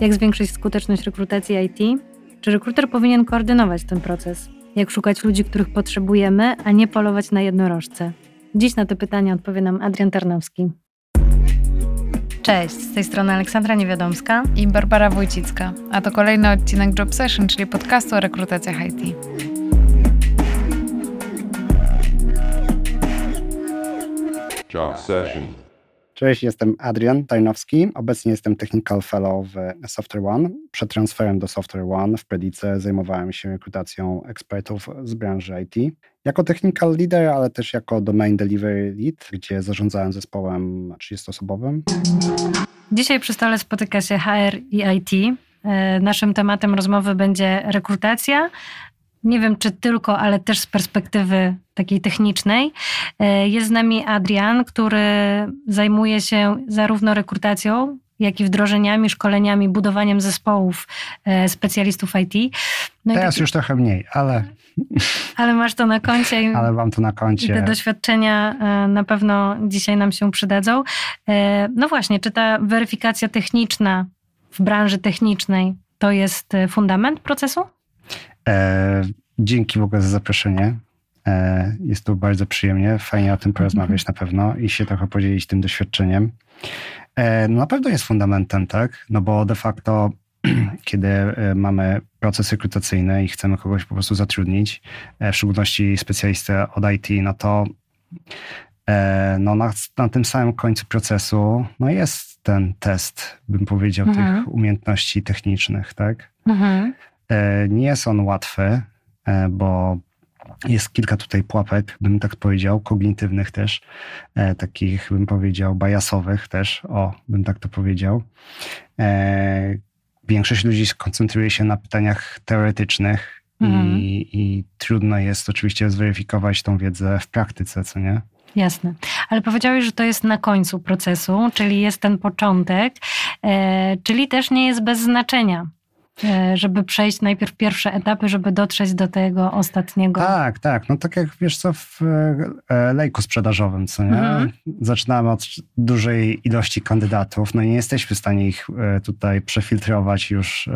Jak zwiększyć skuteczność rekrutacji IT? Czy rekruter powinien koordynować ten proces? Jak szukać ludzi, których potrzebujemy, a nie polować na jednorożce? Dziś na te pytania odpowie nam Adrian Tarnowski. Cześć, z tej strony Aleksandra Niewiadomska i Barbara Wójcicka, a to kolejny odcinek Job Session, czyli podcastu o rekrutacjach IT. Job Session. Cześć, jestem Adrian Tajnowski. Obecnie jestem Technical Fellow w Software One. Przed transferem do Software One w Predice zajmowałem się rekrutacją ekspertów z branży IT. Jako technical leader, ale też jako domain delivery lead, gdzie zarządzałem zespołem 30-osobowym. Dzisiaj przy stole spotyka się HR i IT. E, naszym tematem rozmowy będzie rekrutacja, nie wiem czy tylko, ale też z perspektywy takiej technicznej. E, jest z nami Adrian, który zajmuje się zarówno rekrutacją, jak i wdrożeniami, szkoleniami, budowaniem zespołów e, specjalistów IT. No Teraz taki... już trochę mniej, ale... Ale masz to na koncie. Ale mam to na koncie. te doświadczenia e, na pewno dzisiaj nam się przydadzą. No właśnie, czy ta weryfikacja techniczna w branży technicznej to jest fundament procesu? E, dzięki w ogóle za zaproszenie. E, jest tu bardzo przyjemnie. Fajnie o tym porozmawiać na pewno i się trochę podzielić tym doświadczeniem. E, no na pewno jest fundamentem, tak? No bo de facto, kiedy mamy proces rekrutacyjny i chcemy kogoś po prostu zatrudnić, w szczególności specjalistę od IT, no to no na, na tym samym końcu procesu no jest ten test, bym powiedział, mhm. tych umiejętności technicznych, tak? Mhm. E, nie jest on łatwy, e, bo jest kilka tutaj pułapek, bym tak powiedział, kognitywnych też, e, takich bym powiedział bajasowych też, o, bym tak to powiedział. Większość ludzi koncentruje się na pytaniach teoretycznych mhm. i, i trudno jest oczywiście zweryfikować tą wiedzę w praktyce, co nie? Jasne. Ale powiedziałeś, że to jest na końcu procesu, czyli jest ten początek, e, czyli też nie jest bez znaczenia. E, żeby przejść najpierw pierwsze etapy, żeby dotrzeć do tego ostatniego. Tak, tak. No tak jak wiesz co w e, lejku sprzedażowym, co nie? Mhm. Zaczynamy od dużej ilości kandydatów, no i nie jesteśmy w stanie ich e, tutaj przefiltrować już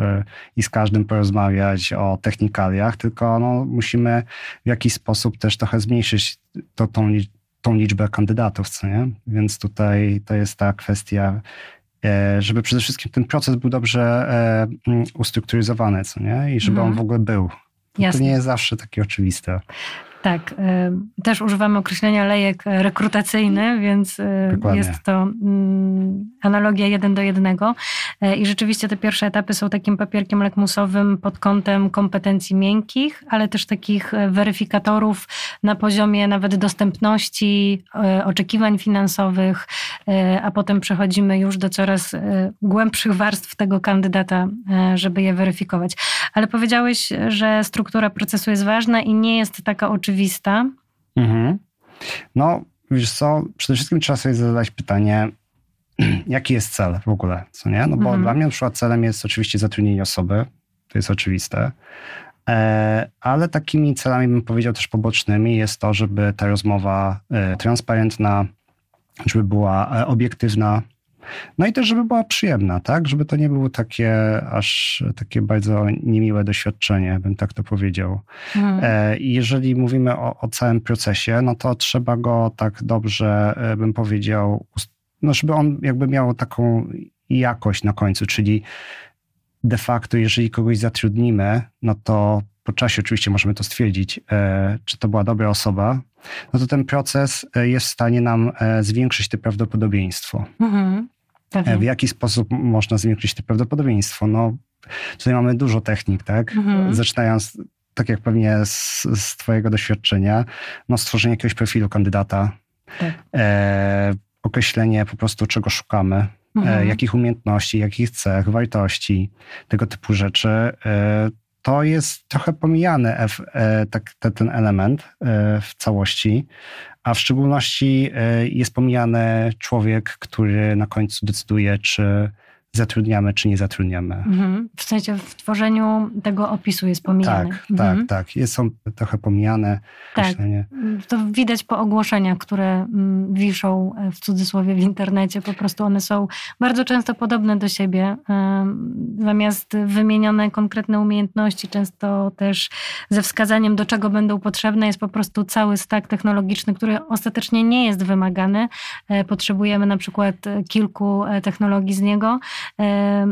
i z każdym porozmawiać o technikaliach, tylko no, musimy w jakiś sposób też trochę zmniejszyć to, tą, tą liczbę kandydatów, co nie? Więc tutaj to jest ta kwestia E, żeby przede wszystkim ten proces był dobrze e, mm, ustrukturyzowany, co nie? I żeby mhm. on w ogóle był. To nie jest zawsze takie oczywiste. Tak, też używamy określenia lejek rekrutacyjny, więc Dokładnie. jest to mm, analogia jeden do jednego. E, I rzeczywiście te pierwsze etapy są takim papierkiem lakmusowym pod kątem kompetencji miękkich, ale też takich e, weryfikatorów na poziomie nawet dostępności, e, oczekiwań finansowych, a potem przechodzimy już do coraz głębszych warstw tego kandydata, żeby je weryfikować. Ale powiedziałeś, że struktura procesu jest ważna i nie jest taka oczywista oczywista? Mhm. No, wiesz co, przede wszystkim trzeba sobie zadać pytanie, jaki jest cel w ogóle, co nie? No bo mhm. dla mnie na przykład celem jest oczywiście zatrudnienie osoby, to jest oczywiste, e, ale takimi celami bym powiedział też pobocznymi jest to, żeby ta rozmowa e, transparentna, żeby była e, obiektywna, no i też, żeby była przyjemna, tak? Żeby to nie było takie aż takie bardzo niemiłe doświadczenie, bym tak to powiedział. Mhm. E, I jeżeli mówimy o, o, całym procesie, no to trzeba go tak dobrze, e, bym powiedział, no żeby on jakby miał taką jakość na końcu, czyli de facto, jeżeli kogoś zatrudnimy, no to po czasie oczywiście możemy to stwierdzić, e, czy to była dobra osoba, no to ten proces jest w stanie nam zwiększyć to prawdopodobieństwo. Mhm. W jaki sposób można zwiększyć to prawdopodobieństwo? No, tutaj mamy dużo technik, tak? Mhm. Zaczynając, tak jak pewnie z, z Twojego doświadczenia, no, stworzenie jakiegoś profilu kandydata, tak. e, określenie po prostu, czego szukamy, e, mhm. e, jakich umiejętności, jakich cech, wartości, tego typu rzeczy. E, to jest trochę pomijane e, tak, te, ten element e, w całości, a w szczególności e, jest pomijany człowiek, który na końcu decyduje, czy zatrudniamy, czy nie zatrudniamy. Mhm. W sensie w tworzeniu tego opisu jest pomijane. Tak, mhm. tak, tak. Jest, są trochę pomijane. Tak. Myślenie. To widać po ogłoszeniach, które mm, wiszą e, w cudzysłowie w internecie. Po prostu one są bardzo często podobne do siebie. Zamiast wymienione konkretne umiejętności, często też ze wskazaniem, do czego będą potrzebne, jest po prostu cały stack technologiczny, który ostatecznie nie jest wymagany. E, potrzebujemy na przykład e, kilku technologii z niego.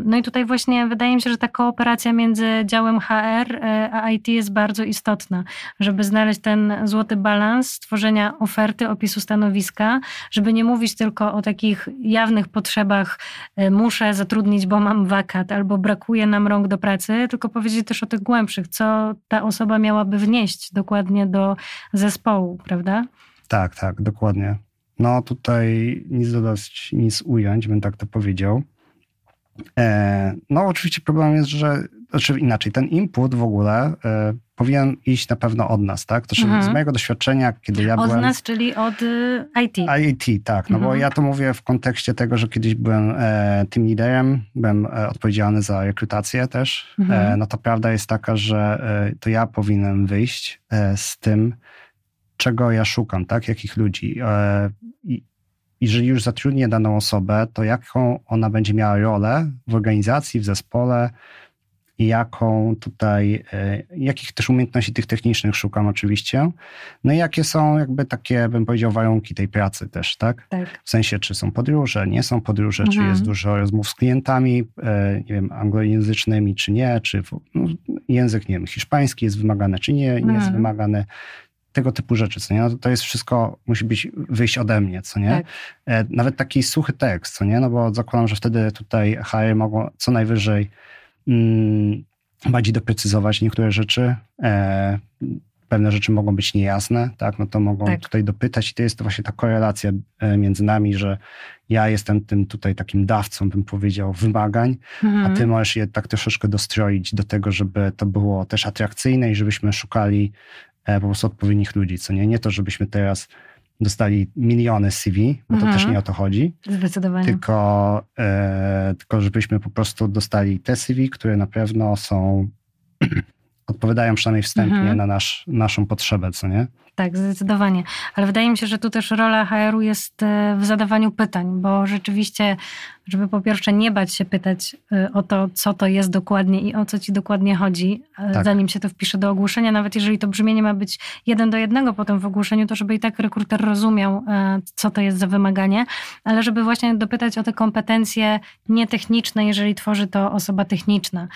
No i tutaj właśnie wydaje mi się, że ta kooperacja między działem HR a IT jest bardzo istotna, żeby znaleźć ten złoty balans stworzenia oferty, opisu stanowiska, żeby nie mówić tylko o takich jawnych potrzebach, e, muszę zatrudnić, bo mam wakat, albo brakuje nam rąk do pracy, tylko powiedzieć też o tych głębszych, co ta osoba miałaby wnieść dokładnie do zespołu, prawda? Tak, tak, dokładnie. No tutaj nic dodać, nic ująć, bym tak to powiedział. E, no oczywiście problem jest, że, znaczy inaczej, ten input w ogóle e, powinien iść na pewno od nas, tak? To mhm. z mojego doświadczenia, kiedy ja od byłem... Od nas, czyli od y, IT. IT, tak. No mhm. bo ja to mówię w kontekście tego, że kiedyś byłem e, team leaderem, byłem e, odpowiedzialny za rekrutację też. E, mhm. E, no to prawda jest taka, że e, to ja powinienem wyjść e, z tym, czego ja szukam, tak? Jakich ludzi. I, jeżeli już zatrudnię daną osobę, to jaką ona będzie miała rolę w organizacji, w zespole, i jaką tutaj, e, jakich też umiejętności tych technicznych szukam oczywiście. No i jakie są jakby takie, bym powiedział, warunki tej pracy też, tak? tak. W sensie, czy są podróże, nie są podróże, mhm. czy jest dużo rozmów z klientami, e, nie wiem, anglojęzycznymi, czy nie, czy no, język, nie wiem, hiszpański jest wymagany, czy nie, nie mhm. jest wymagany tego typu rzeczy, co nie? No to, jest wszystko, musi być, wyjść ode mnie, co nie? Tak. E, nawet taki suchy tekst, co nie? No bo zakładam, że wtedy tutaj HR mogą co najwyżej mm, bardziej doprecyzować niektóre rzeczy. E, pewne rzeczy mogą być niejasne, tak? No to mogą tak. tutaj dopytać i to jest to właśnie ta korelacja e, między nami, że ja jestem tym tutaj takim dawcą, bym powiedział, wymagań, mhm. a ty możesz je tak troszeczkę dostroić do tego, żeby to było też atrakcyjne i żebyśmy szukali po prostu odpowiednich ludzi, co nie? Nie to, żebyśmy teraz dostali miliony CV, bo to też mhm. nie o to chodzi. Zdecydowanie. Tylko, e, tylko żebyśmy po prostu dostali te CV, które na pewno są, odpowiadają przynajmniej wstępnie mhm. na nasz, naszą potrzebę, co nie? Tak, zdecydowanie. Ale wydaje mi się, że tu też rola HR-u jest e, w zadawaniu pytań, bo rzeczywiście żeby po pierwsze nie bać się pytać y, o to, co to jest dokładnie i o co ci dokładnie chodzi, y, tak. zanim się to wpisze do ogłoszenia, nawet jeżeli to brzmienie ma być jeden do jednego potem w ogłoszeniu, to żeby i tak rekruter rozumiał, y, co to jest za wymaganie, ale żeby właśnie dopytać o te kompetencje nietechniczne, jeżeli tworzy to osoba techniczna,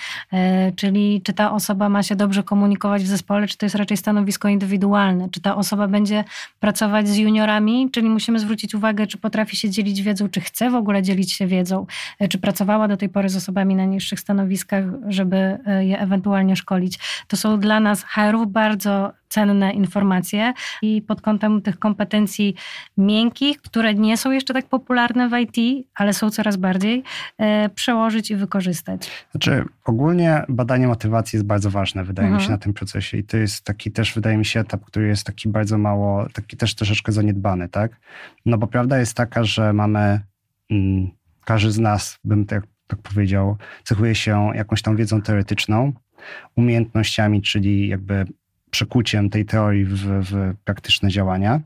czyli czy ta osoba ma się dobrze komunikować w zespole, czy to jest raczej stanowisko indywidualne, czy ta osoba będzie pracować z juniorami, czyli musimy zwrócić uwagę, czy potrafi się dzielić wiedzą, czy chce w ogóle dzielić się wiedzą, wiedzą, e, czy pracowała do tej pory z osobami na niższych stanowiskach, żeby e, je ewentualnie szkolić. To są dla nas HR-ów bardzo cenne informacje i pod kątem tych kompetencji miękkich, które nie są jeszcze tak popularne w IT, ale są coraz bardziej, e, przełożyć i wykorzystać. Znaczy, ogólnie badanie motywacji jest bardzo ważne, wydaje mhm. mi się, mhm. na tym procesie i to jest taki też, wydaje mi się, etap, który jest taki bardzo mało, taki też troszeczkę zaniedbany, tak? No bo prawda jest taka, że mamy... Mm, każdy z nas, bym tak, tak powiedział, cechuje się jakąś tą wiedzą teoretyczną, umiejętnościami, czyli jakby przekuciem tej teorii w, w praktyczne działania.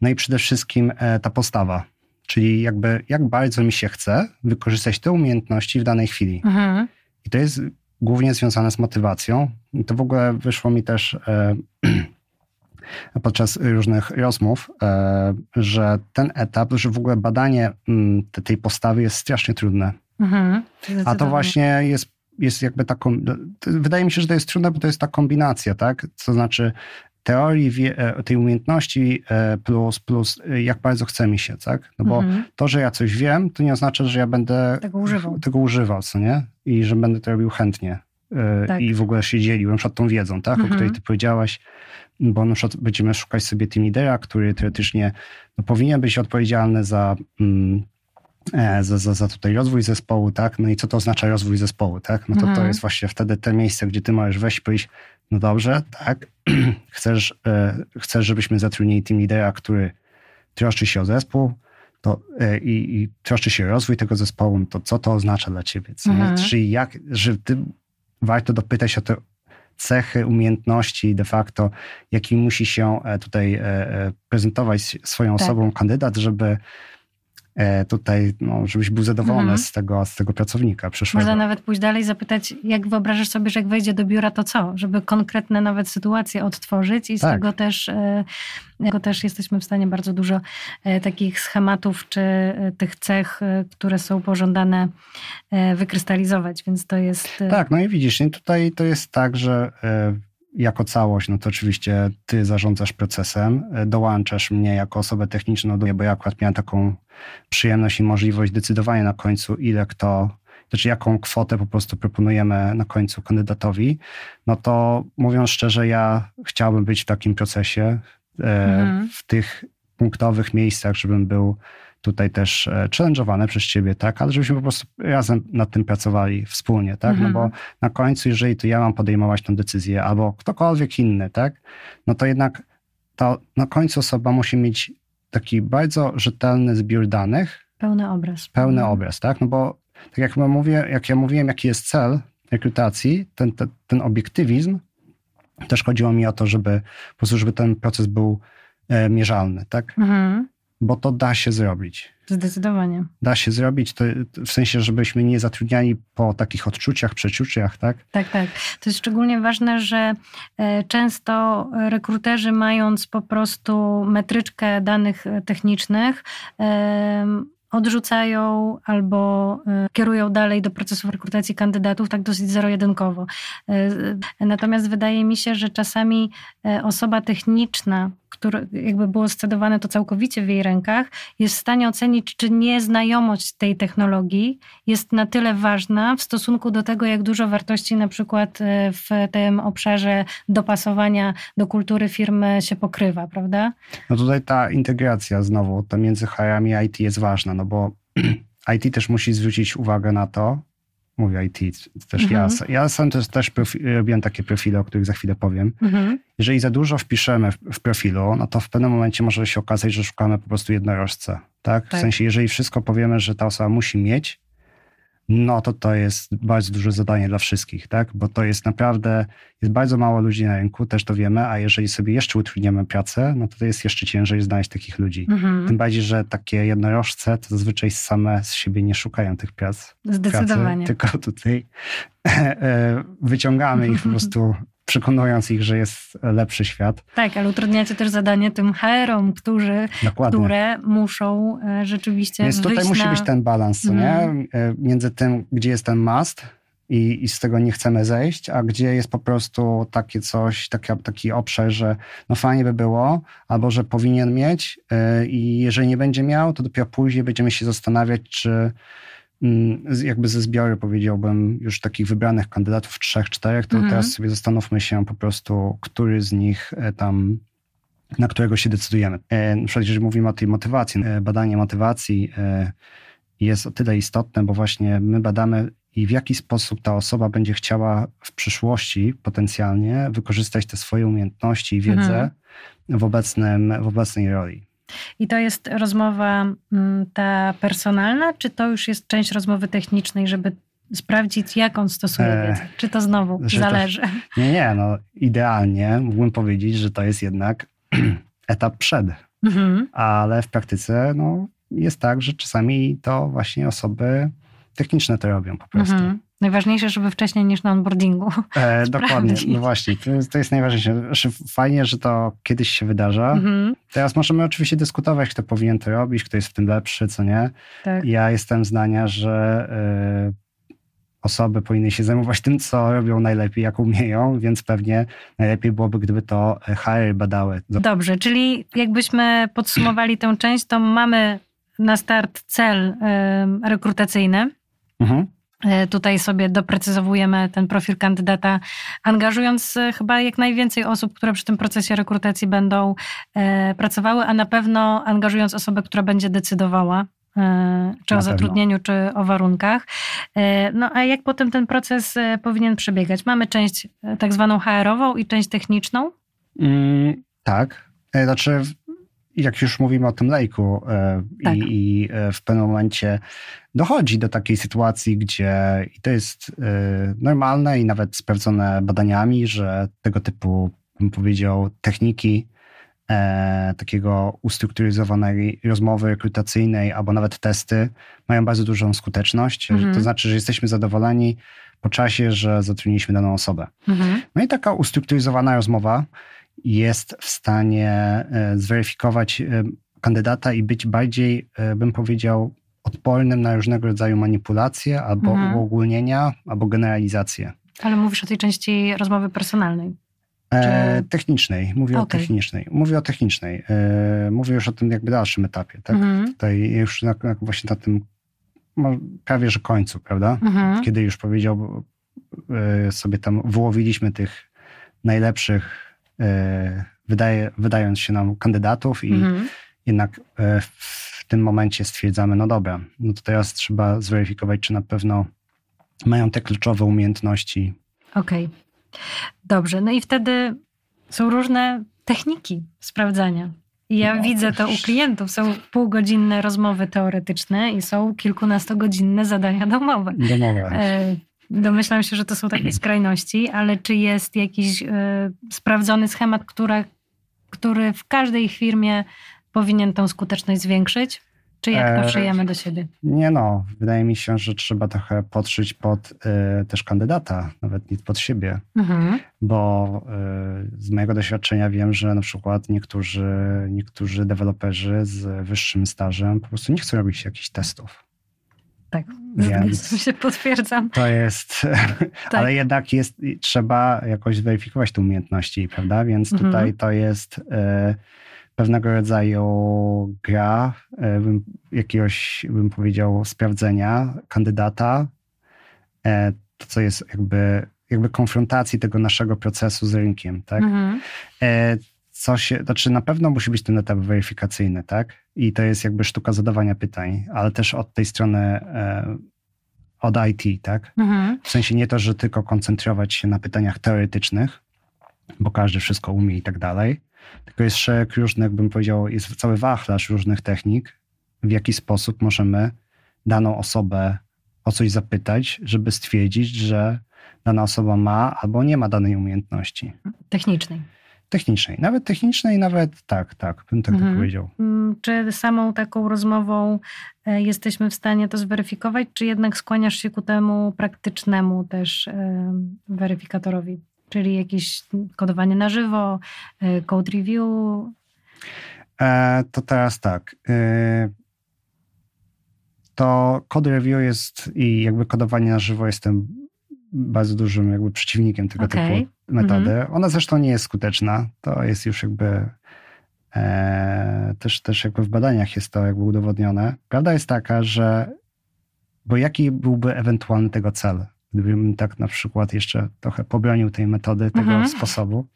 No i przede wszystkim e, ta postawa, czyli jakby jak bardzo mi się chce wykorzystać te umiejętności w danej chwili. Mhm. I to jest głównie związane z motywacją. I to w ogóle wyszło mi też e, podczas różnych rozmów, e, że ten etap, że w ogóle badanie mm, tej postawy jest strasznie trudne. Mhm, A to właśnie jest, jest jakby taką, wydaje mi się, że to jest trudne, bo to jest ta kombinacja, tak? To znaczy teorii, e, tej umiejętności e, plus, plus jak bardzo chce mi się, tak? No bo mhm. to, że ja coś wiem, to nie oznacza, że ja będę tego używał, tego używał co nie? I że będę to robił chętnie. Tak. I w ogóle się dzielił, na przykład tą wiedzą, tak? Mhm. O której ty powiedziałaś, bo na przykład będziemy szukać sobie team lidera, który teoretycznie no, powinien być odpowiedzialny za, mm, e, za, za, za tutaj rozwój zespołu, tak? No i co to oznacza rozwój zespołu, tak? No to mhm. to jest właśnie wtedy te miejsce, gdzie ty możesz wejść powiedzieć, no dobrze, tak, chcesz, e, chcesz, żebyśmy zatrudnili team lidera, który troszczy się o zespół, to, i, i troszczy się rozwój tego zespołu, to co to oznacza dla ciebie? Mhm. Czyli jak, że ty warto dopytać się o te cechy, umiejętności de facto, jaki musi się tutaj prezentować swoją tak. osobą kandydat, żeby E, tutaj, no, żebyś był zadowolony mhm. z, tego, z tego pracownika przyszłego. Można nawet pójść dalej i zapytać, jak wyobrażasz sobie, że jak wejdzie do biura, to co? Żeby konkretne nawet sytuacje odtworzyć i z tak. tego też e, tego też jesteśmy w stanie bardzo dużo e, takich schematów czy tych cech, które są pożądane, wykrystalizować, więc to jest... Tak, no i widzisz, tutaj to jest tak, że jako całość, no to oczywiście ty zarządzasz procesem, dołączasz mnie jako osobę techniczną, bo ja akurat miałem taką przyjemność i możliwość decydowania na końcu, ile kto, znaczy jaką kwotę po prostu proponujemy na końcu kandydatowi, no to mówiąc szczerze, ja chciałbym być w takim procesie, e, mhm. w tych punktowych miejscach, żebym był tutaj też e, challenge'owane przez ciebie, tak, ale żebyśmy po prostu razem nad tym pracowali wspólnie, tak, mhm. no bo mhm. na końcu, jeżeli to ja mam podejmować tę decyzję, albo ktokolwiek inny, tak, no to jednak to na końcu osoba musi mieć taki bardzo rzetelny zbiór danych. Pełny obraz. Pełny mhm. obraz, tak, no bo tak jak ja mówię, jak ja mówiłem, jaki jest cel rekrutacji, ten, ten, ten obiektywizm, też chodziło mi o to, żeby po prostu, żeby ten proces był e, mierzalny, tak? Mhm bo to da się zrobić. Zdecydowanie. Da się zrobić, to, w sensie, żebyśmy nie zatrudniali po takich odczuciach, przeczuciach, tak? Tak, tak. To jest szczególnie ważne, że e, często rekruterzy, mając po prostu metryczkę danych technicznych, odrzucają albo e, kierują dalej do procesów rekrutacji kandydatów tak dosyć zero-jedynkowo. E, natomiast wydaje mi się, że czasami osoba techniczna, które jakby było scedowane to całkowicie w jej rękach, jest w stanie ocenić, czy nieznajomość tej technologii jest na tyle ważna w stosunku do tego, jak dużo wartości na przykład e, w tym obszarze dopasowania do kultury firmy się pokrywa, prawda? No tutaj ta integracja znowu, ta między HR i IT jest ważna, no bo IT też musi zwrócić uwagę na to, mówię IT, też mhm. ja, ja sam też, też robiłem takie profile, o których za chwilę powiem. Mhm. Jeżeli za dużo wpiszemy w, w, profilu, no to w pewnym momencie może się okazać, że szukamy po prostu jednorożca. Tak? tak? W sensie, jeżeli wszystko powiemy, że ta osoba musi mieć, no to to jest bardzo duże zadanie dla wszystkich, tak? Bo to jest naprawdę, jest bardzo mało ludzi na rynku, też to wiemy, a jeżeli sobie jeszcze utrudniamy pracę, no to, to jest jeszcze ciężej znaleźć takich ludzi. Mhm. Tym bardziej, że takie jednorożce to zazwyczaj same z siebie nie szukają tych prac. Zdecydowanie. Pracy, tylko tutaj e, wyciągamy ich po prostu przekonując ich, że jest lepszy świat. Tak, ale utrudniacie też zadanie tym HR-om, którzy, które muszą e, rzeczywiście Więc tutaj musi na... być ten balans, mm. nie? Mhm. E, między tym, gdzie jest ten must i, i, z tego nie chcemy zejść, a gdzie jest po prostu takie coś, taki, taki obszar, że no fajnie by było, albo że powinien mieć yy, i jeżeli nie będzie miał, to dopiero później będziemy się zastanawiać, czy jakby ze zbioru powiedziałbym już takich wybranych kandydatów, trzech, czterech, to mhm. teraz sobie zastanówmy się po prostu, który z nich e, tam na którego się decydujemy. E, na przykład, jeżeli mówimy o tej motywacji, e, badanie motywacji jest o tyle istotne, bo właśnie my badamy i w jaki sposób ta osoba będzie chciała w przyszłości potencjalnie wykorzystać te swoje umiejętności i wiedzę mhm. w, obecnym, w obecnej roli. I to jest rozmowa mm, ta personalna, czy to już jest część rozmowy technicznej, żeby sprawdzić, jak on stosuje e, wiedzę? Czy to znowu znaczy zależy? To, nie, nie, no idealnie mógłbym powiedzieć, że to jest jednak etap przed. Mhm. Ale w praktyce no, jest tak, że czasami to właśnie osoby techniczne to robią po prostu. Mhm. Najważniejsze, żeby wcześniej niż na onboardingu. E, dokładnie, no właśnie. To jest, to jest najważniejsze. Znaczy, fajnie, że to kiedyś się wydarza. Mhm. Teraz możemy oczywiście dyskutować, kto powinien to robić, kto jest w tym lepszy, co nie. Tak. Ja jestem zdania, że y, osoby powinny się zajmować tym, co robią najlepiej, jak umieją, więc pewnie najlepiej byłoby, gdyby to HR badały. Dobrze, czyli jakbyśmy podsumowali tę część, to mamy na start cel y, rekrutacyjny. Mhm. E, tutaj sobie doprecyzowujemy ten profil kandydata, angażując e, chyba jak najwięcej osób, które przy tym procesie rekrutacji będą e, pracowały, a na pewno angażując osobę, która będzie decydowała czy na o zatrudnieniu, pewno. czy o warunkach. No a jak potem ten proces powinien przebiegać? Mamy część tak zwaną HR-ową i część techniczną? Mm, tak. Znaczy jak już mówimy o tym lejku e, tak. i, i, e, w pewnym momencie dochodzi do takiej sytuacji, gdzie i to jest e, normalne i nawet sprawdzone badaniami, że tego typu, bym powiedział, techniki e, takiego ustrukturyzowanej rozmowy rekrutacyjnej albo nawet testy mają bardzo dużą skuteczność. Mhm. To znaczy, że jesteśmy zadowoleni po czasie, że zatrudniliśmy daną osobę. Mhm. No i taka ustrukturyzowana rozmowa jest w stanie e, zweryfikować e, kandydata i być bardziej, e, bym powiedział, odpornym na różnego rodzaju manipulacje albo mhm. uogólnienia, albo generalizacje. Ale mówisz o tej części rozmowy personalnej. E, technicznej, mówię okay. o technicznej. Mówię o technicznej. Mówię już o tym jakby dalszym etapie. Tak? Mhm. Tutaj już na, na, właśnie na tym prawie że końcu, prawda? Mhm. Kiedy już powiedział sobie tam, wyłowiliśmy tych najlepszych wydaje, wydając się nam kandydatów i mhm. jednak e, w tym momencie stwierdzamy, no dobra, no to teraz trzeba zweryfikować, czy na pewno mają te kluczowe umiejętności. Okej, okay. dobrze. No i wtedy są różne techniki sprawdzania. Ja no, widzę to u klientów. Są półgodzinne rozmowy teoretyczne i są kilkunastogodzinne zadania domowe. Domowe. Domyślam się, że to są takie skrajności, ale czy jest jakiś y, sprawdzony schemat, która, który w każdej firmie powinien tą skuteczność zwiększyć? Czy jak to e, przyjemy do siebie? Nie no, wydaje mi się, że trzeba trochę podszyć pod y, też kandydata, nawet nie pod siebie. Mhm. Bo y, z mojego doświadczenia wiem, że na przykład niektórzy, niektórzy deweloperzy z wyższym stażem po prostu nie chcą robić jakichś testów. Tak, Więc się potwierdzam. To jest, tak. ale jednak jest, trzeba jakoś zweryfikować te umiejętności, prawda? Więc mhm. tutaj to jest e, pewnego rodzaju gra, bym, jakiegoś, bym powiedział, sprawdzenia kandydata, e, to co jest jakby, jakby konfrontacji tego naszego procesu z rynkiem, tak? Mhm. Co się, znaczy na pewno musi być ten etap weryfikacyjny, tak? I to jest jakby sztuka zadawania pytań, ale też od tej strony e, od IT, tak? Mhm. W sensie nie to, że tylko koncentrować się na pytaniach teoretycznych, bo każdy wszystko umie i tak dalej, tylko jest szereg różnych, bym powiedział, jest cały wachlarz różnych technik, w jaki sposób możemy daną osobę o coś zapytać, żeby stwierdzić, że dana osoba ma albo nie ma danej umiejętności. Technicznej technicznej. Nawet technicznej, nawet tak, tak, bym tak mhm. powiedział. Mm, czy samą taką rozmową e, jesteśmy w stanie to zweryfikować, czy jednak skłaniasz się ku temu praktycznemu też e, weryfikatorowi? Czyli jakieś kodowanie na żywo, e, code review? E, to teraz tak. E, to code review jest i jakby kodowanie na żywo jestem bardzo dużym jakby przeciwnikiem tego okay. typu metody. Mm -hmm. Ona zresztą nie jest skuteczna. To jest już jakby e, też, też jakby w badaniach jest to jakby udowodnione. Prawda jest taka, że bo jaki byłby ewentualny tego cel? Gdybym tak na przykład jeszcze trochę pobronił tej metody, tego mm -hmm. sposobu.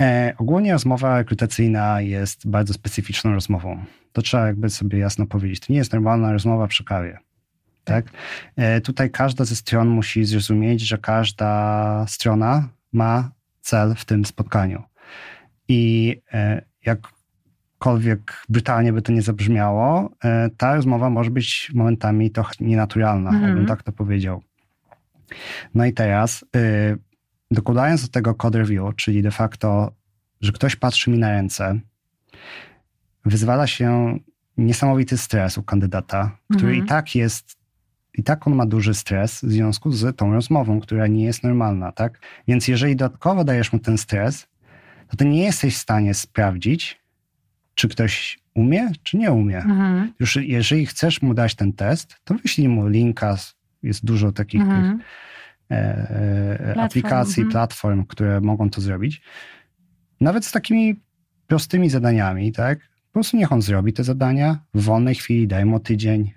E, ogólnie rozmowa rekrutacyjna jest bardzo specyficzną rozmową. To trzeba jakby sobie jasno powiedzieć. To nie jest normalna rozmowa przy kawie. Tak? E, tutaj każda ze stron musi zrozumieć, że każda strona ma cel w tym spotkaniu. I e, jakkolwiek brutalnie by to nie zabrzmiało, e, ta rozmowa może być momentami trochę nienaturalna, mhm. bym tak to powiedział. No i teraz, dokładając do tego code review, czyli de facto, że ktoś patrzy mi na ręce, wyzwala się niesamowity stres u kandydata, który mhm. i tak jest i tak on ma duży stres w związku z tą rozmową, która nie jest normalna, tak? Więc jeżeli dodatkowo dajesz mu ten stres, to ty nie jesteś w stanie sprawdzić, czy ktoś umie, czy nie umie. Mhm. Już jeżeli chcesz mu dać ten test, to wyślij mu linka, jest dużo takich mhm. tych, e, e, aplikacji, mhm. platform, które mogą to zrobić. Nawet z takimi prostymi zadaniami, tak? Po prostu niech on zrobi te zadania w wolnej chwili, daj mu tydzień,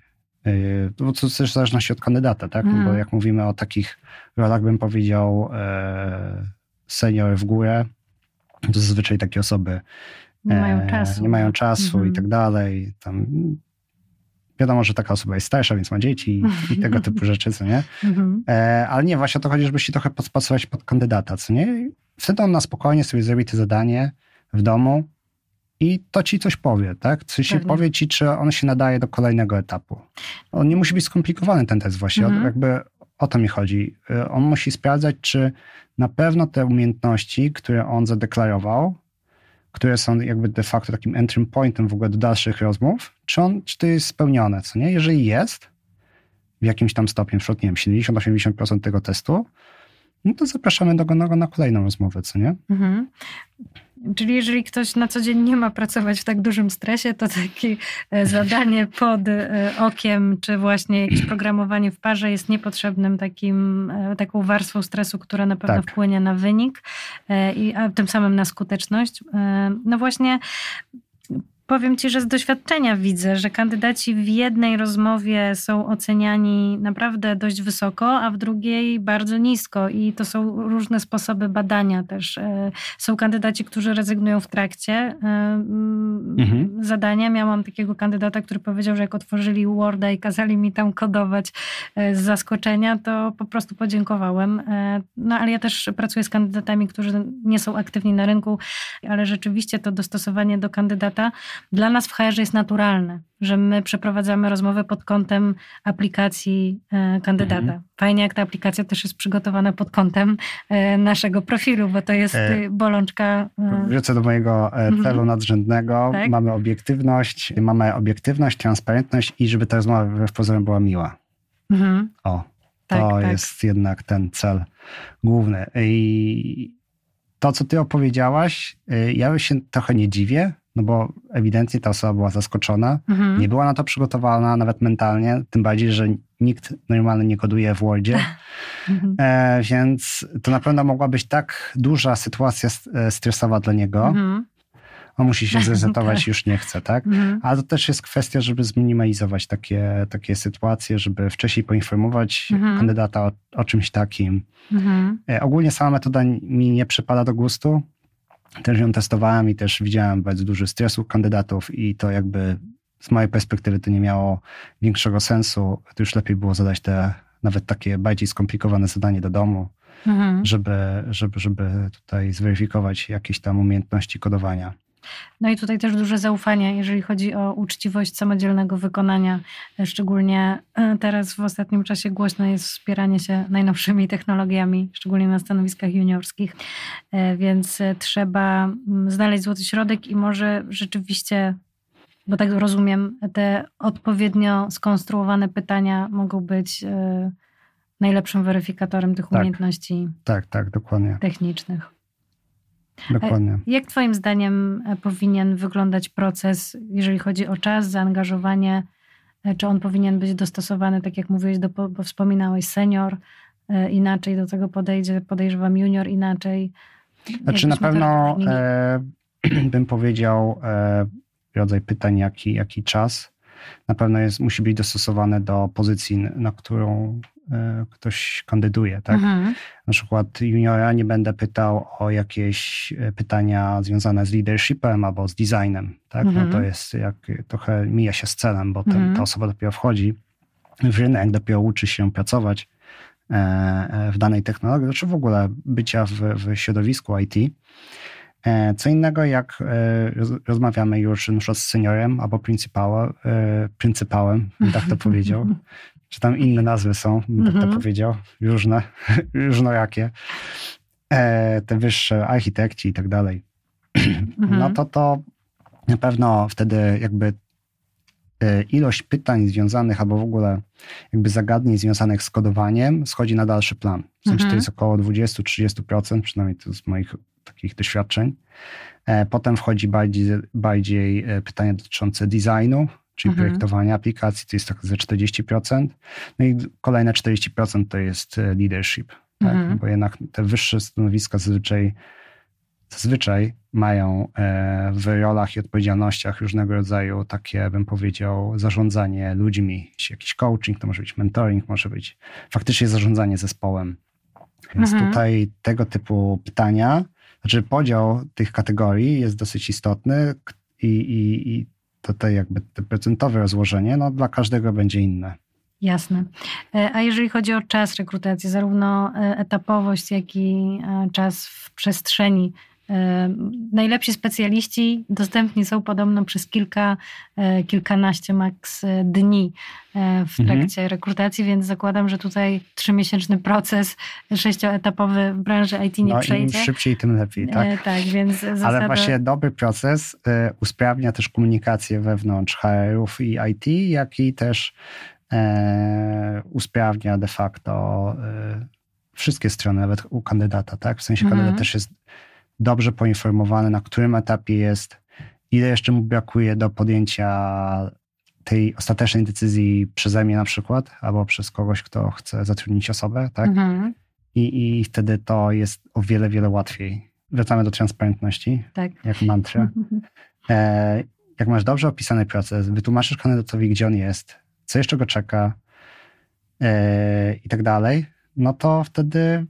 bo to też w zależności od kandydata, tak? Mm. Bo mhm. jak mówimy o takich rolach, bym powiedział, e, senior w górę, to zazwyczaj takie osoby nie mają e, czasu, nie mają czasu mm -hmm. i tak dalej. Tam wiadomo, że taka osoba jest starsza, więc ma dzieci i, i tego typu rzeczy, co nie? Mm -hmm. e, ale nie, właśnie o to chodzi, żeby się trochę podpasować pod kandydata, co nie? Wtedy on na spokojnie sobie zrobi to zadanie w domu i to ci coś powie, tak? Coś się powie ci, czy on się nadaje do kolejnego etapu. On nie musi być skomplikowany, ten test właśnie. Mhm. Jakby o to mi chodzi. Y, on musi sprawdzać, czy na pewno te umiejętności, które on zadeklarował, które są jakby de facto takim entry pointem w ogóle do dalszych rozmów, czy, on, czy to jest spełnione, co nie? Jeżeli jest, w jakimś tam stopniu, na nie wiem, 70-80% tego testu, no to zapraszamy do go na kolejną rozmowę, co nie? Mhm. Czyli jeżeli ktoś na co dzień nie ma pracować w tak dużym stresie, to takie e, zadanie pod e, okiem, czy właśnie jakieś programowanie w parze jest niepotrzebnym takim, e, taką warstwą stresu, która na pewno tak. wpłynie na wynik i a tym samym na skuteczność. No właśnie Powiem ci, że z doświadczenia widzę, że kandydaci w jednej rozmowie są oceniani naprawdę dość wysoko, a w drugiej bardzo nisko. I to są różne sposoby badania też. E, są kandydaci, którzy rezygnują w trakcie e, mhm. zadania. Miałam takiego kandydata, który powiedział, że jak otworzyli Worda i kazali mi tam kodować e, z zaskoczenia, to po prostu podziękowałem. No ale ja też pracuję z kandydatami, którzy nie są aktywni na rynku, ale rzeczywiście to dostosowanie do kandydata dla nas w HR jest naturalne, że my przeprowadzamy rozmowę pod kątem aplikacji e, kandydata. Mhm. Fajnie, jak ta aplikacja też jest przygotowana pod kątem e, naszego profilu, bo to jest e, bolączka. Wrócę do mojego celu mhm. nadrzędnego. Tak? Mamy obiektywność, mamy obiektywność, transparentność i żeby ta rozmowa w pozorom była miła. Mhm. O, tak, to tak. jest jednak ten cel główny. I to, co ty opowiedziałaś, ja się trochę nie dziwię, no bo ewidentnie ta osoba była zaskoczona, mhm. nie była na to przygotowana, nawet mentalnie, tym bardziej, że nikt normalnie nie koduje w Wordzie, mhm. e, więc to na pewno mogła być tak duża sytuacja e, stresowa dla niego, mhm. on musi się zresetować, tak. już nie chce, tak? Mhm. Ale to też jest kwestia, żeby zminimalizować takie, takie sytuacje, żeby wcześniej poinformować mhm. kandydata o, o, czymś takim. Mhm. E, ogólnie sama metoda mi nie przypada do gustu, też ją testowałem i też widziałem bardzo duży stres u kandydatów i to jakby z mojej perspektywy to nie miało większego sensu. To już lepiej było zadać te nawet takie bardziej skomplikowane zadanie do domu, mhm. żeby, żeby, żeby tutaj zweryfikować jakieś tam umiejętności kodowania. No i tutaj też duże zaufanie, jeżeli chodzi o uczciwość samodzielnego wykonania. Szczególnie e, teraz w ostatnim czasie głośno jest wspieranie się najnowszymi technologiami, szczególnie na stanowiskach juniorskich, e, więc e, trzeba mm, znaleźć złoty środek i może rzeczywiście bo tak rozumiem, te odpowiednio skonstruowane pytania mogą być najlepszym weryfikatorem tych tak, umiejętności tak, tak, dokładnie. technicznych. Dokładnie. Jak Twoim zdaniem e, powinien wyglądać proces, jeżeli chodzi o czas, zaangażowanie? E, czy on powinien być dostosowany, tak jak mówiłeś, do, bo wspominałeś, senior e, inaczej do tego podejdzie, podejrzewam junior inaczej. Znaczy na pewno e, bym powiedział e, rodzaj pytań, jaki, jaki czas. Na pewno jest, musi być dostosowane do pozycji, na którą E, ktoś kandyduje, tak? Mhm. Na przykład juniora nie będę pytał o jakieś e, pytania związane z leadershipem albo z designem, tak? Mhm. No to mhm. jest jak trochę mija się z celem, bo ten, mhm. ta osoba dopiero wchodzi w rynek, dopiero uczy się pracować e, w danej technologii, znaczy w ogóle bycia w, w środowisku IT. Co innego, jak rozmawiamy już z seniorem albo pryncypałem, pryncypałem, tak to powiedział, czy tam inne nazwy są, bym tak to mhm. powiedział, różne, różnojakie, e, te wyższe, architekci i tak dalej. Mhm. No to to na pewno wtedy jakby e, ilość pytań związanych albo w ogóle jakby zagadnień związanych z kodowaniem schodzi na dalszy plan. W sensie to mhm. jest około 20-30%, przynajmniej to z moich takich doświadczeń. E, potem wchodzi bardziej, bardziej e, pytania dotyczące designu, czyli mhm. projektowania aplikacji, to jest tak ze 40%. No i kolejne 40% to jest e, leadership, tak? mhm. bo jednak te wyższe stanowiska zazwyczaj, zazwyczaj mają w rolach i odpowiedzialnościach różnego rodzaju takie, bym powiedział, zarządzanie ludźmi, jakiś coaching, to może być mentoring, może być faktycznie zarządzanie zespołem. Więc mhm. tutaj tego typu pytania, znaczy podział tych kategorii jest dosyć istotny i, i, i tutaj jakby te procentowe rozłożenie, no dla każdego będzie inne. Jasne. E, a jeżeli chodzi o czas rekrutacji, zarówno e, etapowość, jak i e, czas w przestrzeni Najlepsi specjaliści dostępni są podobno przez kilka, kilkanaście maks dni w mhm. trakcie mhm. rekrutacji, więc zakładam, że tutaj trzymiesięczny proces sześcioetapowy w branży IT nie no, przejdzie. Im szybciej, tym lepiej, tak? tak, więc zasada... Ale właśnie dobry proces usprawnia też komunikację wewnątrz HR-ów i IT, jak i też e, usprawnia de facto e, wszystkie strony, nawet u kandydata, tak? W sensie mhm. kandydat też jest dobrze poinformowany, na którym etapie jest, ile jeszcze mu brakuje do podjęcia tej ostatecznej decyzji przeze mnie na przykład, albo przez kogoś, kto chce zatrudnić osobę, tak? Mhm. I, I wtedy to jest o wiele, wiele łatwiej. Wracamy do transparentności, tak. jak mantra. E, jak masz dobrze opisany proces, wytłumaczysz kandydatowi, gdzie on jest, co jeszcze go czeka e, i tak dalej, no to wtedy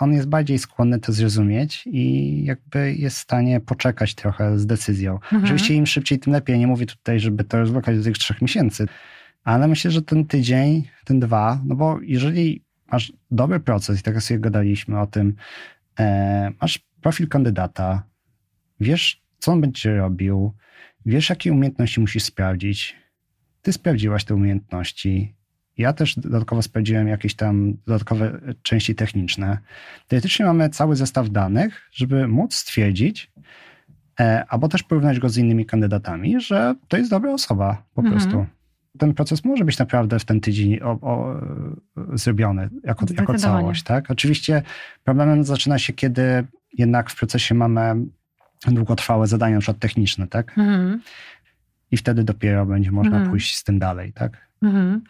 on jest bardziej skłonny to zrozumieć i jakby jest w stanie poczekać trochę z decyzją. Mhm. Oczywiście im szybciej, tym lepiej. Nie mówię tutaj, żeby to rozwlekać do tych trzech miesięcy, ale myślę, że ten tydzień, ten dwa, no bo jeżeli masz dobry proces i tak sobie gadaliśmy o tym, e, masz profil kandydata, wiesz, co on będzie robił, wiesz, jakie umiejętności musisz sprawdzić, ty sprawdziłaś te umiejętności, ja też dodatkowo sprawdziłem jakieś tam dodatkowe części techniczne. Teoretycznie mamy cały zestaw danych, żeby móc stwierdzić, e, albo też porównać go z innymi kandydatami, że to jest dobra osoba po mhm. prostu. Ten proces może być naprawdę w ten tydzień o, o, zrobiony jako, jako całość. Tak? Oczywiście problemem zaczyna się, kiedy jednak w procesie mamy długotrwałe zadania, na przykład techniczne, tak? Mhm. I wtedy dopiero będzie można mhm. pójść z tym dalej, tak? Mhm.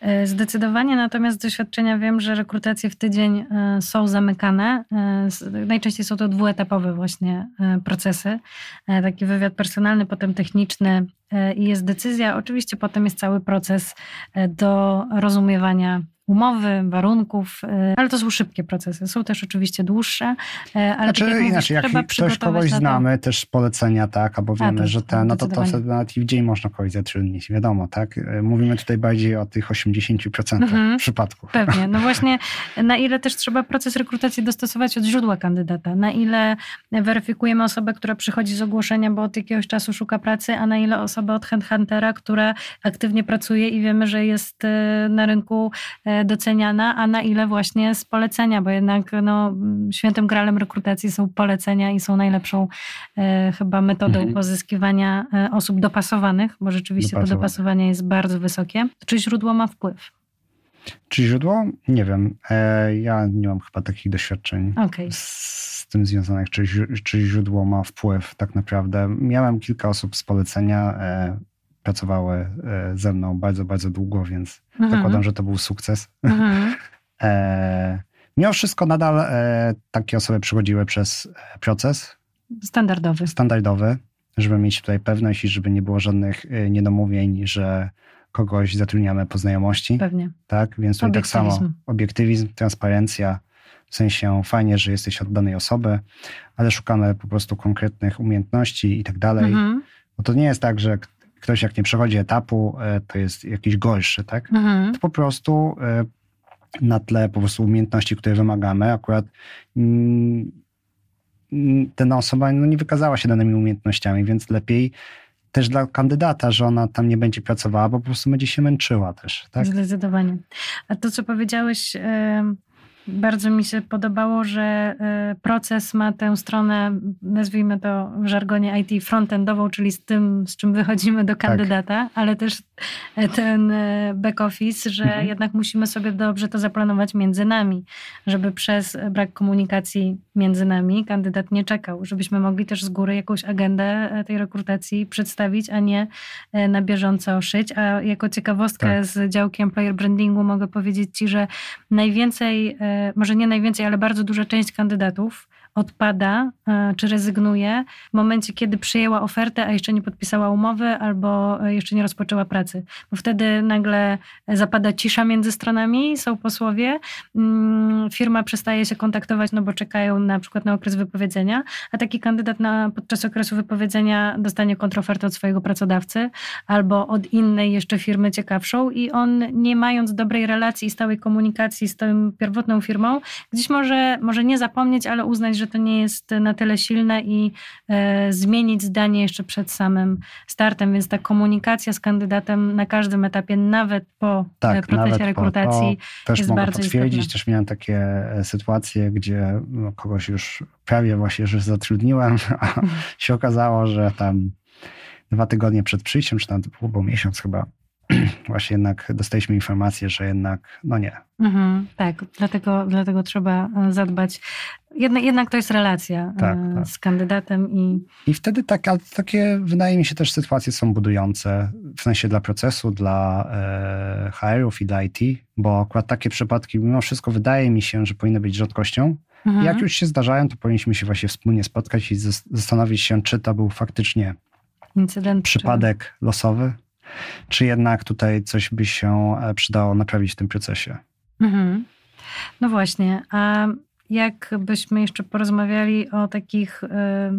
E, zdecydowanie, natomiast z doświadczenia wiem, że rekrutacje w tydzień e, są zamykane. E, najczęściej są to dwuetapowe właśnie procesy. Taki wywiad personalny, potem techniczny i jest decyzja. Oczywiście potem jest cały proces do rozumiewania umowy, warunków, y, ale to są szybkie procesy. Są też oczywiście dłuższe, y, ale znaczy, tak jak inaczej, mówisz, jak ktoś kogoś znamy, też polecenia, tak, albo wiemy, A, że ten, no to, to nawet i w dzień można kogoś zatrudnić, wiadomo, tak? Y, mówimy tutaj bardziej o tych 80% mhm. przypadków. Pewnie, no właśnie, na ile też trzeba proces rekrutacji dostosować od źródła kandydata, na ile weryfikujemy osobę, która przychodzi z ogłoszenia, bo od jakiegoś czasu szuka pracy, a na ile osobę od headhuntera, która aktywnie pracuje i wiemy, że jest na rynku doceniana, a na ile właśnie z polecenia, bo jednak no, świętym gralem rekrutacji są polecenia i są najlepszą e, chyba metodą mhm. pozyskiwania e, osób dopasowanych, bo rzeczywiście Dopasowane. to dopasowanie jest bardzo wysokie. Czy źródło ma wpływ? Czy źródło? Nie wiem. E, ja nie mam chyba takich doświadczeń okay. z tym związanych, czy, czy źródło ma wpływ tak naprawdę. Miałem kilka osób z polecenia, e, pracowały e, ze mną bardzo, bardzo długo, więc mhm. zakładam, że to był sukces. Mhm. e, mimo wszystko nadal e, takie osoby przychodziły przez e, proces. Standardowy. Standardowy, żeby mieć tutaj pewność i żeby nie było żadnych e, niedomówień, że kogoś zatrudniamy po znajomości. Pewnie. Tak, więc tutaj tak samo obiektywizm, transparencja, w sensie fajnie, że jesteś od danej osoby, ale szukamy po prostu konkretnych umiejętności i tak dalej. Mhm. Bo to nie jest tak, że ktoś jak nie przechodzi etapu, e, to jest jakiś gorszy, tak? Mhm. To po prostu e, na tle po prostu umiejętności, które wymagamy, akurat mm, mm, ta osoba no, nie wykazała się danymi umiejętnościami, więc lepiej też dla kandydata, że ona tam nie będzie pracowała, bo po prostu będzie się męczyła też. Tak? Zdecydowanie. A to, co powiedziałeś, bardzo mi się podobało, że e, proces ma tę stronę, nazwijmy to w żargonie IT, frontendową, czyli z tym, z czym wychodzimy do tak. kandydata, tak. ale też e, ten e, back office, że mhm. jednak musimy sobie dobrze to zaplanować między nami, żeby przez brak komunikacji między nami kandydat nie czekał, żebyśmy mogli też z góry jakąś agendę tej rekrutacji przedstawić, a nie na bieżąco szyć. A jako ciekawostkę tak. z działki employer brandingu mogę powiedzieć Ci, że najwięcej może nie najwięcej, ale bardzo duża część kandydatów odpada e, czy rezygnuje w momencie, kiedy przyjęła ofertę, a jeszcze nie podpisała umowy albo e, jeszcze nie rozpoczęła pracy. Bo wtedy nagle zapada cisza między stronami, są posłowie, mm, firma przestaje się kontaktować, no bo czekają na przykład na okres wypowiedzenia, a taki kandydat na, podczas okresu wypowiedzenia dostanie kontrofertę od swojego pracodawcy albo od innej jeszcze firmy ciekawszą i on nie mając dobrej relacji i stałej komunikacji z tą pierwotną firmą, gdzieś może, może nie zapomnieć, ale uznać, że że to nie jest na tyle silne i e, zmienić zdanie jeszcze przed samym startem, więc ta komunikacja z kandydatem na każdym etapie, nawet po tak, e, procesie nawet rekrutacji po, też jest mogę bardzo potwierdzić, też miałem takie e, sytuacje, gdzie no, kogoś już prawie właśnie, że zatrudniłem, a się okazało, że tam dwa tygodnie przed przyjściem, czy tam był miesiąc chyba, właśnie jednak dostaliśmy informację, że jednak, no nie. Mhm, tak, dlatego, dlatego trzeba e, zadbać. Jednak, jednak to jest relacja e, tak, tak. z kandydatem i... I wtedy tak, takie, wydaje mi się, też sytuacje są budujące, w sensie dla procesu, dla e, HR-ów i dla IT, bo akurat takie przypadki, mimo wszystko wydaje mi się, że powinny być rzadkością. Mhm. I jak już się zdarzają, to powinniśmy się właśnie wspólnie spotkać i zastanowić się, czy to był faktycznie Incydent, przypadek czy... losowy, czy jednak tutaj coś by się e, przydało naprawić w tym procesie? Mhm. No właśnie, a jakbyśmy jeszcze porozmawiali o takich, e,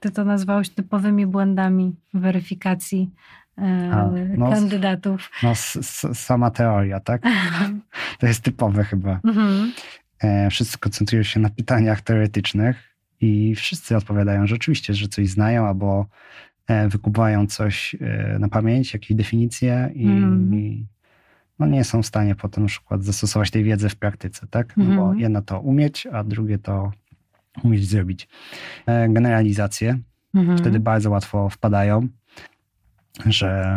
ty to nazwałeś typowymi błędami weryfikacji e, a, no, kandydatów. No, sama teoria, tak? to jest typowe chyba. Mhm. Wszyscy koncentrują się na pytaniach teoretycznych i wszyscy odpowiadają, że oczywiście, że coś znają albo wykupują coś e, na pamięć, jakieś definicje i, mm. i no nie są w stanie potem na przykład zastosować tej wiedzy w praktyce, tak? No mm. bo mhm. jedno to umieć, a drugie to umieć zrobić. E, generalizacje mm. wtedy bardzo łatwo wpadają, że,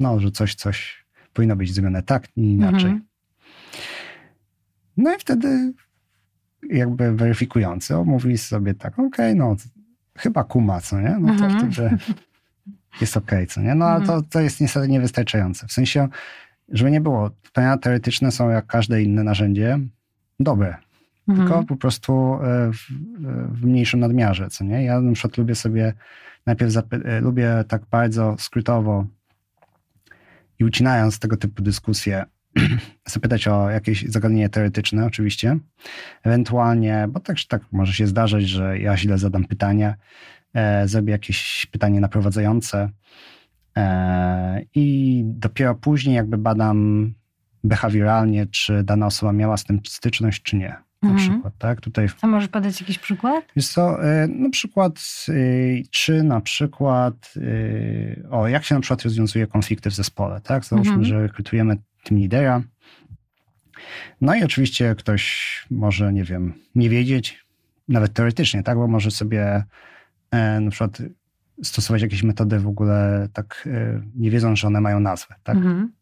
no, że coś, coś powinno być zrobione tak i inaczej. Mm. No i wtedy jakby weryfikujący mówi sobie tak, okej, okay, no chyba kuma, co nie? No to mhm. wtedy jest okej, okay, co nie? No ale to, mhm. to jest niestety niewystarczające. W sensie, żeby nie było, pytania teoretyczne są jak każde inne narzędzie dobre, mhm. tylko po prostu e, w, w, mniejszym nadmiarze, co nie? Ja na przykład lubię sobie najpierw e, lubię tak bardzo skrótowo i ucinając tego typu dyskusje, zapytać o jakieś zagadnienie teoretyczne, oczywiście. Ewentualnie, bo tak tak może się zdarzyć, że ja źle zadam pytanie, e, zrobię jakieś pytanie naprowadzające e, i dopiero później jakby badam behawioralnie, czy dana osoba miała z tym styczność, czy nie. Na mhm. przykład, tak? Tutaj... A możesz podać jakiś przykład? Jest to e, na przykład, e, czy na przykład, o, jak się na przykład rozwiązuje konflikty w zespole, tak? Załóżmy, mhm. że rekrutujemy team lidera. No i oczywiście ktoś może, nie wiem, nie wiedzieć, nawet teoretycznie, tak? Bo może sobie na przykład stosować jakieś metody w ogóle tak nie wiedząc, że one mają nazwę, tak? Mhm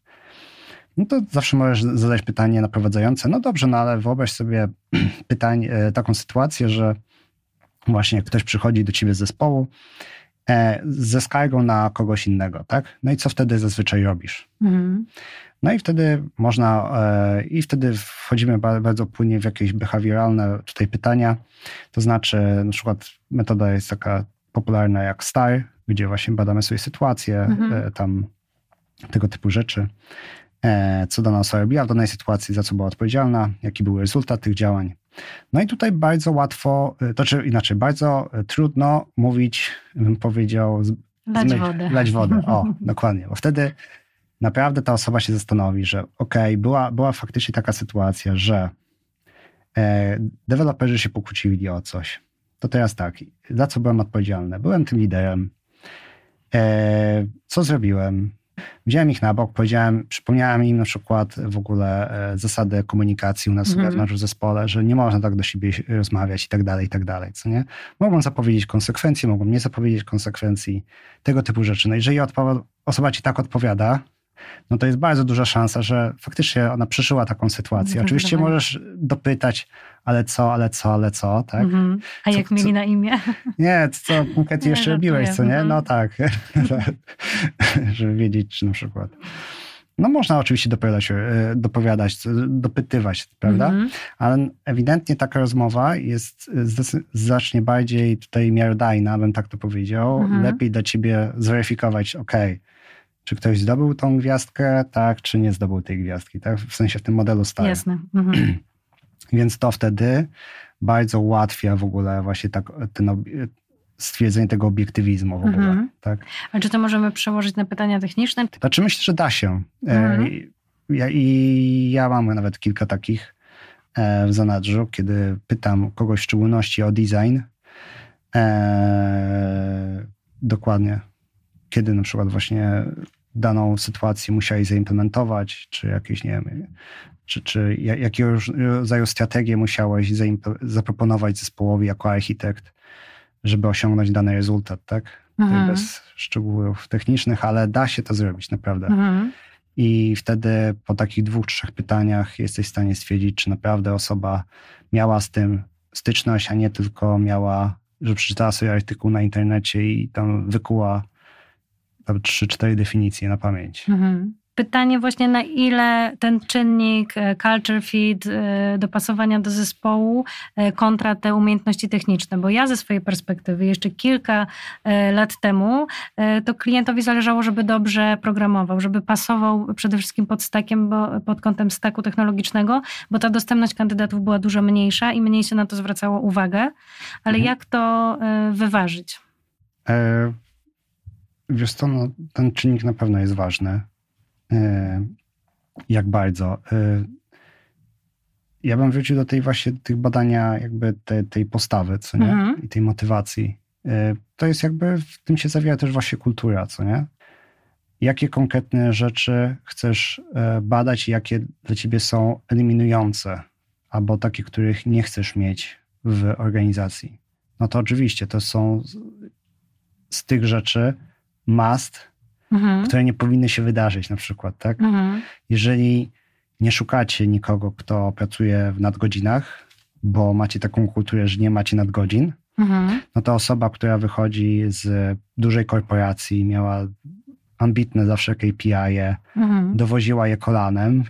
no to zawsze możesz zadać pytanie naprowadzające. No dobrze, no ale wyobraź sobie pytań, e, taką sytuację, że właśnie ktoś przychodzi do ciebie z zespołu e, ze skargą na kogoś innego, tak? No i co wtedy zazwyczaj robisz? Mhm. No i wtedy można, e, i wtedy wchodzimy bardzo płynnie w jakieś behawioralne tutaj pytania. To znaczy, na przykład metoda jest taka popularna jak STAR, gdzie właśnie badamy sobie sytuację, mhm. tam tego typu rzeczy. E, co dana osoba robiła w danej sytuacji, za co była odpowiedzialna, jaki był rezultat tych działań. No i tutaj bardzo łatwo, e, to czy inaczej, bardzo e, trudno mówić, bym powiedział, lać wodę. Lać wodę, o, dokładnie, bo wtedy naprawdę ta osoba się zastanowi, że okej, okay, była, była faktycznie taka sytuacja, że e, deweloperzy się pokłócili o coś. To teraz tak, za co byłem odpowiedzialny? Byłem tym liderem. E, co zrobiłem? Wziąłem ich na bok, powiedziałem, przypomniałem im na przykład w ogóle e, zasady komunikacji u nas mm. wewnątrz w zespole, że nie można tak do siebie rozmawiać i tak dalej, i tak dalej, co nie? Mogą zapowiedzieć konsekwencje, mogą nie zapowiedzieć konsekwencji, tego typu rzeczy. No jeżeli osoba ci tak odpowiada, no to jest bardzo duża szansa, że faktycznie ona przeżyła taką sytuację. Oczywiście możesz dopytać, ale co, ale co, ale co, tak? Mm-hmm. A co, jak mieli co, na imię? Nie, co konkretnie jeszcze robiłeś, co nie? Mm-hmm. No tak, żeby wiedzieć, czy na przykład... No można oczywiście dopowiadać, e, dopowiadać dopytywać, prawda? Mm-hmm. Ale ewidentnie taka rozmowa jest znacznie bardziej tutaj miarodajna, bym tak to powiedział. Mhm. Lepiej dla ciebie zweryfikować, ok, czy ktoś zdobył tą gwiazdkę, tak, czy nie zdobył tej gwiazdki, tak? W sensie w tym modelu starym. Jasne. Mhm. Więc to wtedy bardzo ułatwia w ogóle właśnie tak, ten, stwierdzenie tego obiektywizmu w ogóle. Mhm. Tak? A czy to możemy przełożyć na pytania techniczne? Znaczy myślę, że da się. E, mhm. Ja, I ja mam nawet kilka takich e, w zanadrzu, kiedy pytam kogoś w szczególności o design, e, dokładnie, kiedy na przykład właśnie daną sytuację musieli zaimplementować, czy jakieś, nie wiem, czy, czy jakiego rodzaju strategię musiałeś zaproponować zespołowi jako architekt, żeby osiągnąć dany rezultat, tak? Mhm. Bez szczegółów technicznych, ale da się to zrobić naprawdę. Mhm. I wtedy po takich dwóch, trzech pytaniach jesteś w stanie stwierdzić, czy naprawdę osoba miała z tym styczność, a nie tylko miała, że przeczytała sobie artykuł na internecie i tam wykuła tam trzy, cztery definicje na pamięć. Mhm pytanie właśnie na ile ten czynnik e, culture fit, e, dopasowania do zespołu e, kontra te umiejętności techniczne, bo ja ze swojej perspektywy jeszcze kilka lat temu to klientowi zależało, żeby dobrze programował, żeby pasował przede wszystkim pod stakiem, bo, pod kątem staku technologicznego, bo ta dostępność kandydatów była dużo mniejsza i mniej się na to zwracało uwagę. Ale mhm. jak to wyważyć? E, wiesz co, no, ten czynnik na pewno jest ważny. E, jak bardzo. E, ja bym wrócił do tej właśnie tych badania, jakby te, tej postawy, co nie? Mhm. I tej motywacji. E, to jest jakby, w tym się zawiera też właśnie kultura, co nie? Jakie konkretne rzeczy chcesz badać i jakie dla ciebie są eliminujące, albo takie, których nie chcesz mieć w organizacji. No to oczywiście to są z tych rzeczy must, mhm. które nie powinny się wydarzyć na przykład, tak? Mhm. Jeżeli nie szukacie nikogo, kto pracuje w nadgodzinach, bo macie taką kulturę, że nie macie nadgodzin, mhm. no to osoba, która wychodzi z dużej korporacji, miała ambitne zawsze KPI, -e, mhm. dowoziła je kolanem,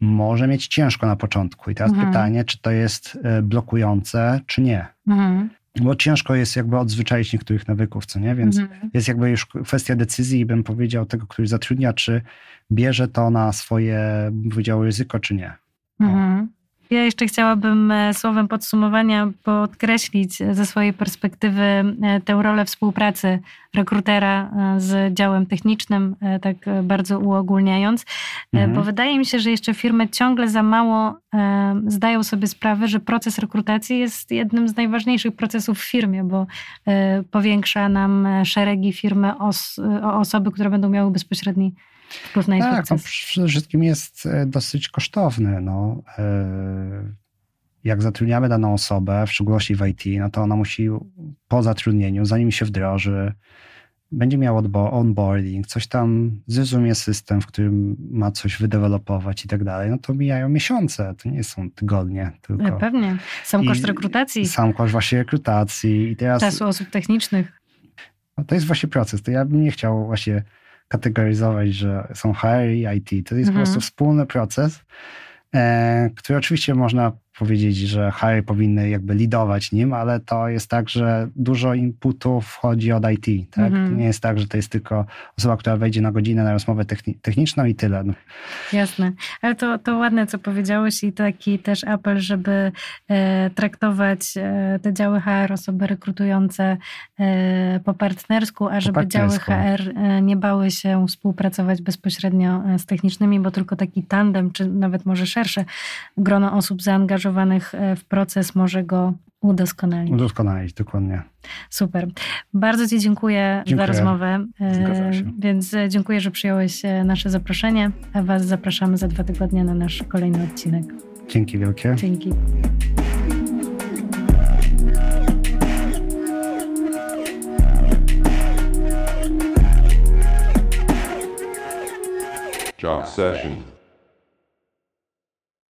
może mieć ciężko na początku. I teraz mhm. pytanie, czy to jest e, blokujące, czy nie. Mhm bo ciężko jest jakby odzwyczaić niektórych nawyków, co nie? Więc mhm. jest jakby już kwestia decyzji, bym powiedział, tego, który zatrudnia, czy bierze to na swoje, bym powiedział, ryzyko, czy nie. Mhm. Ja jeszcze chciałabym e, słowem podsumowania podkreślić e, ze swojej perspektywy e, tę rolę współpracy rekrutera z działem technicznym, tak bardzo uogólniając, mhm. bo wydaje mi się, że jeszcze firmy ciągle za mało zdają sobie sprawę, że proces rekrutacji jest jednym z najważniejszych procesów w firmie, bo powiększa nam szeregi firmy os o osoby, które będą miały bezpośredni na tak, no, przede wszystkim jest e, dosyć kosztowny. No. E, jak zatrudniamy daną osobę, w szczególności w IT, no to ona musi po zatrudnieniu, zanim się wdroży, będzie miał onboarding, coś tam zrozumie system, w którym ma coś wydevelopować i tak dalej, no to mijają miesiące, to nie są tygodnie tylko. No, pewnie. Sam koszt rekrutacji. Sam koszt właśnie rekrutacji. I teraz, Czasu osób technicznych. No to jest właśnie proces. To ja bym nie chciał właśnie kategoryzować, że są HR i IT. To jest mhm. po prostu wspólny proces, e, który oczywiście można powiedzieć, że HR powinny jakby lidować nim, ale to jest tak, że dużo inputu wchodzi od IT. Tak? To nie jest tak, że to jest tylko osoba, która wejdzie na godzinę na rozmowę techniczną i tyle. No. Jasne. Ale to, to ładne, co powiedziałeś i taki też apel, żeby e, traktować e, te działy HR, osoby rekrutujące e, po partnersku, a żeby działy HR e, nie bały się współpracować bezpośrednio e, z technicznymi, bo tylko taki tandem, czy nawet może szersze grono osób zaangażowanych zaangażowanych e, w proces może go udoskonalić. Udoskonalić, dokładnie. Super. Bardzo Ci dziękuję, dziękuję. za rozmowę. E, więc e, dziękuję, że przyjąłeś nasze zaproszenie, a Was zapraszamy za dwa tygodnie na nasz kolejny odcinek. Dzięki wielkie. Dzięki. Job session.